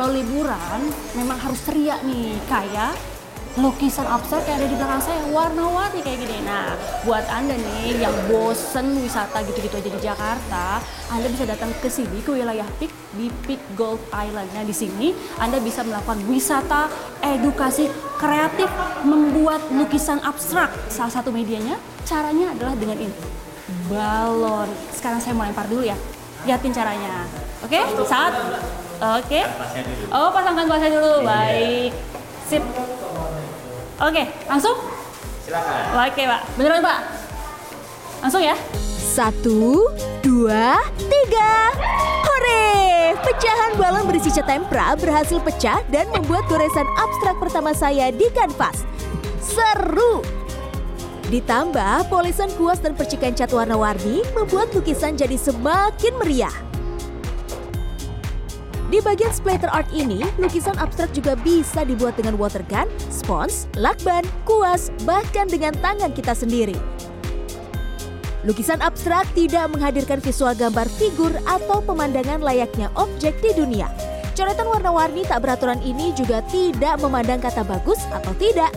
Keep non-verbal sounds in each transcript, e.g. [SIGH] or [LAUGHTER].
kalau liburan memang harus ceria nih, kayak lukisan abstrak yang ada di belakang saya warna-warni kayak gini. Nah, buat Anda nih yang bosen wisata gitu-gitu aja di Jakarta, Anda bisa datang ke sini ke wilayah Peak di Peak Golf Island. Nah, di sini Anda bisa melakukan wisata edukasi kreatif membuat lukisan abstrak. Salah satu medianya caranya adalah dengan ini. Balon. Sekarang saya mau lempar dulu ya. Lihatin caranya. Oke, saat Oke. Oh, pasangkan kuasnya dulu. Baik. Sip. Oke, langsung? Silakan. Oke, Pak. Beneran, Pak? Langsung ya? Satu, dua, tiga. Hore! Pecahan balon berisi cat tempera berhasil pecah dan membuat goresan abstrak pertama saya di kanvas. Seru! Ditambah polesan kuas dan percikan cat warna-warni membuat lukisan jadi semakin meriah. Di bagian splatter art ini, lukisan abstrak juga bisa dibuat dengan water gun, spons, lakban, kuas, bahkan dengan tangan kita sendiri. Lukisan abstrak tidak menghadirkan visual gambar figur atau pemandangan layaknya objek di dunia. Coretan warna-warni tak beraturan ini juga tidak memandang kata bagus atau tidak.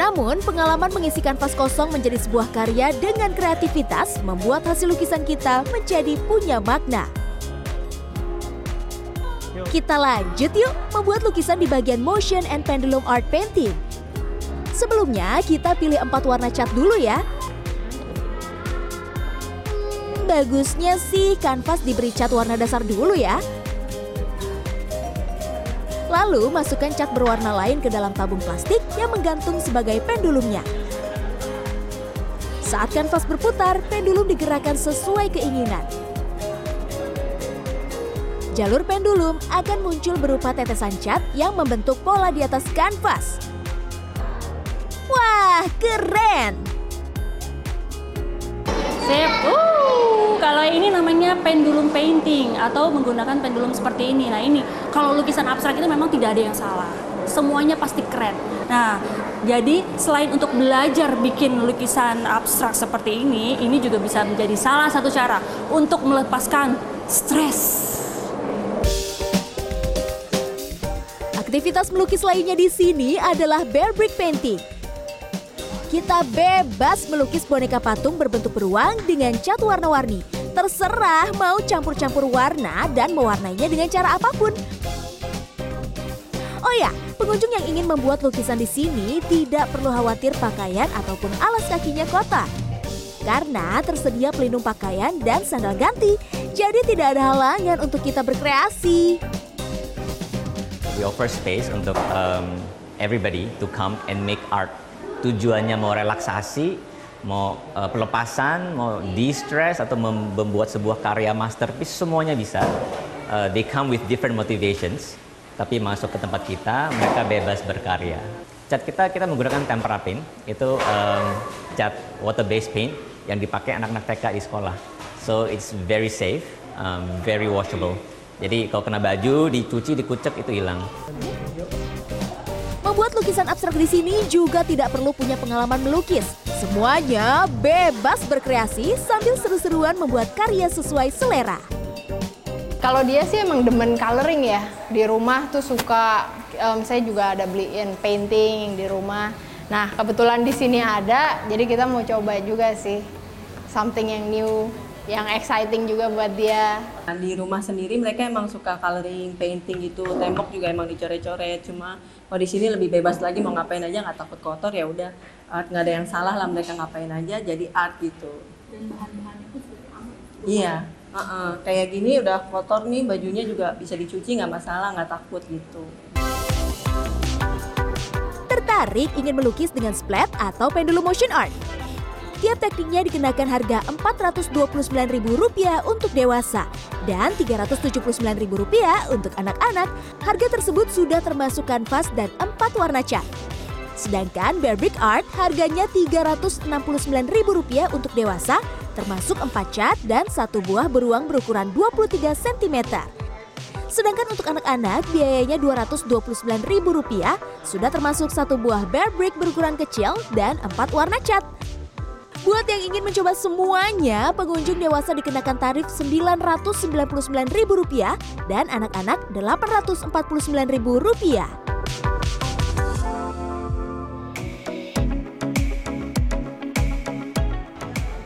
Namun, pengalaman mengisi kanvas kosong menjadi sebuah karya dengan kreativitas membuat hasil lukisan kita menjadi punya makna. Kita lanjut yuk membuat lukisan di bagian motion and pendulum art painting. Sebelumnya kita pilih empat warna cat dulu ya. Bagusnya sih kanvas diberi cat warna dasar dulu ya. Lalu masukkan cat berwarna lain ke dalam tabung plastik yang menggantung sebagai pendulumnya. Saat kanvas berputar, pendulum digerakkan sesuai keinginan. Jalur pendulum akan muncul berupa tetesan cat yang membentuk pola di atas kanvas. Wah, keren! Sip. Uh, kalau ini namanya pendulum painting atau menggunakan pendulum seperti ini. Nah, ini kalau lukisan abstrak itu memang tidak ada yang salah. Semuanya pasti keren. Nah, jadi selain untuk belajar bikin lukisan abstrak seperti ini, ini juga bisa menjadi salah satu cara untuk melepaskan stres. Aktivitas melukis lainnya di sini adalah bear brick painting. Kita bebas melukis boneka patung berbentuk beruang dengan cat warna-warni. Terserah mau campur-campur warna dan mewarnainya dengan cara apa pun. Oh ya, pengunjung yang ingin membuat lukisan di sini tidak perlu khawatir pakaian ataupun alas kakinya kotor. Karena tersedia pelindung pakaian dan sandal ganti, jadi tidak ada halangan untuk kita berkreasi. We offer space untuk um, everybody to come and make art. Tujuannya mau relaksasi, mau uh, pelepasan, mau de-stress atau mem- membuat sebuah karya masterpiece semuanya bisa. Uh, they come with different motivations, tapi masuk ke tempat kita mereka bebas berkarya. Cat kita kita menggunakan tempera paint, itu um, cat water based paint yang dipakai anak-anak TK di sekolah. So it's very safe, um, very washable. Jadi kalau kena baju, dicuci, dikucek itu hilang. Membuat lukisan abstrak di sini juga tidak perlu punya pengalaman melukis. Semuanya bebas berkreasi sambil seru-seruan membuat karya sesuai selera. Kalau dia sih emang demen coloring ya. Di rumah tuh suka, em, saya juga ada beliin painting di rumah. Nah kebetulan di sini ada, jadi kita mau coba juga sih something yang new, yang exciting juga buat dia. Nah, di rumah sendiri mereka emang suka coloring, painting gitu, tembok juga emang dicoret-coret. Cuma kalau di sini lebih bebas lagi mau ngapain aja nggak takut kotor ya udah art nggak ada yang salah lah mereka ngapain aja jadi art gitu. Iya, uh-uh. kayak gini udah kotor nih bajunya juga bisa dicuci nggak masalah nggak takut gitu. Tertarik ingin melukis dengan splat atau pendulum motion art? Tiap tekniknya dikenakan harga Rp429.000 untuk dewasa dan Rp379.000 untuk anak-anak. Harga tersebut sudah termasuk kanvas dan empat warna cat. Sedangkan Bear Brick Art harganya Rp369.000 untuk dewasa, termasuk empat cat dan satu buah beruang berukuran 23 cm. Sedangkan untuk anak-anak biayanya Rp229.000 sudah termasuk satu buah bear brick berukuran kecil dan empat warna cat. Buat yang ingin mencoba semuanya, pengunjung dewasa dikenakan tarif Rp999.000 dan anak-anak Rp849.000.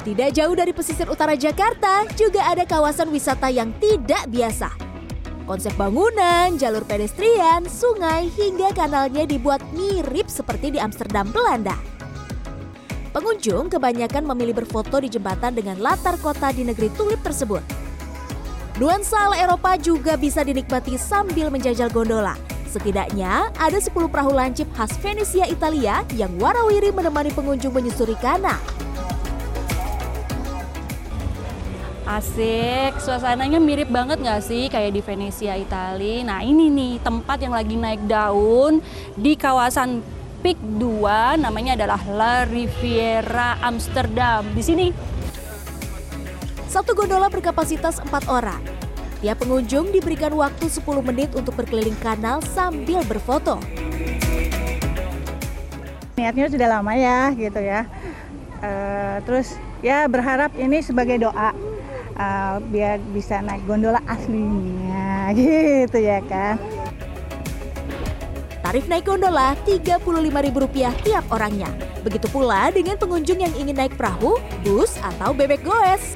Tidak jauh dari pesisir utara Jakarta, juga ada kawasan wisata yang tidak biasa. Konsep bangunan, jalur pedestrian, sungai, hingga kanalnya dibuat mirip seperti di Amsterdam, Belanda. Pengunjung kebanyakan memilih berfoto di jembatan dengan latar kota di negeri tulip tersebut. Nuansa ala Eropa juga bisa dinikmati sambil menjajal gondola. Setidaknya ada 10 perahu lancip khas Venesia, Italia yang warawiri menemani pengunjung menyusuri kanal. Asik, suasananya mirip banget nggak sih kayak di Venesia, Italia. Nah ini nih tempat yang lagi naik daun di kawasan Peak 2 namanya adalah La Riviera Amsterdam. Di sini Satu gondola berkapasitas 4 orang. Tiap pengunjung diberikan waktu 10 menit untuk berkeliling kanal sambil berfoto. niatnya sudah lama ya gitu ya Eh, terus ya berharap ini sebagai doa eh, biar bisa naik gondola aslinya [LAUGHS] gitu ya kan Tarif naik gondola Rp35.000 tiap orangnya. Begitu pula dengan pengunjung yang ingin naik perahu, bus, atau bebek goes.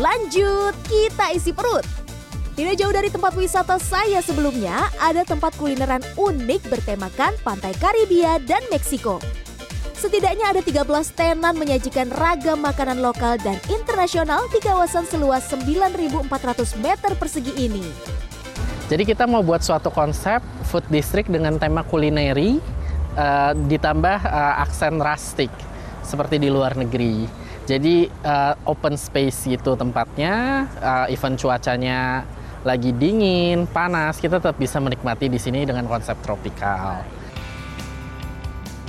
Lanjut, kita isi perut. Tidak jauh dari tempat wisata saya sebelumnya, ada tempat kulineran unik bertemakan Pantai Karibia dan Meksiko. Setidaknya ada 13 tenan menyajikan ragam makanan lokal dan internasional di kawasan seluas 9.400 meter persegi ini. Jadi kita mau buat suatu konsep food district dengan tema kulineri eh, ditambah eh, aksen rustic seperti di luar negeri. Jadi eh, open space gitu tempatnya, eh, even cuacanya lagi dingin, panas, kita tetap bisa menikmati di sini dengan konsep tropikal.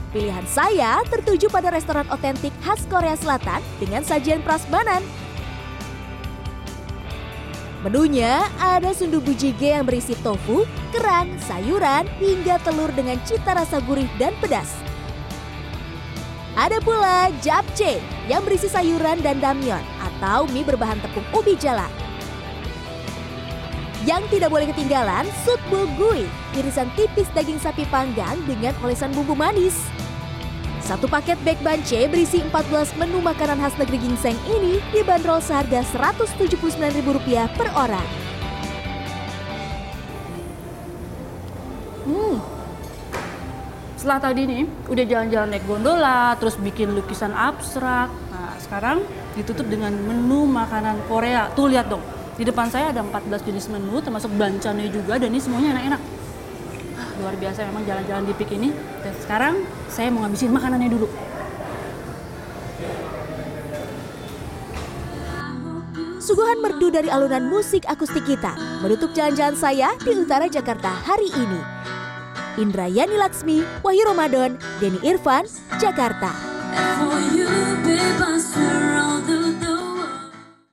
Pilihan saya tertuju pada restoran otentik khas Korea Selatan dengan sajian prasmanan. Menunya ada sundubu jjigae yang berisi tofu, kerang, sayuran, hingga telur dengan cita rasa gurih dan pedas. Ada pula japchae yang berisi sayuran dan damyeon atau mie berbahan tepung ubi jalan. Yang tidak boleh ketinggalan, sut bulgui, irisan tipis daging sapi panggang dengan olesan bumbu manis. Satu paket bag bance berisi 14 menu makanan khas negeri gingseng ini dibanderol seharga Rp179.000 per orang. setelah tadi nih udah jalan-jalan naik gondola, terus bikin lukisan abstrak. Nah sekarang ditutup dengan menu makanan Korea. Tuh lihat dong, di depan saya ada 14 jenis menu termasuk bancannya juga dan ini semuanya enak-enak. Ah, luar biasa memang jalan-jalan di Pik ini. Dan sekarang saya mau ngabisin makanannya dulu. Suguhan merdu dari alunan musik akustik kita menutup jalan-jalan saya di utara Jakarta hari ini. Indrayani Laksmi, Wahyu Ramadan, Denny Irfan, Jakarta. For you,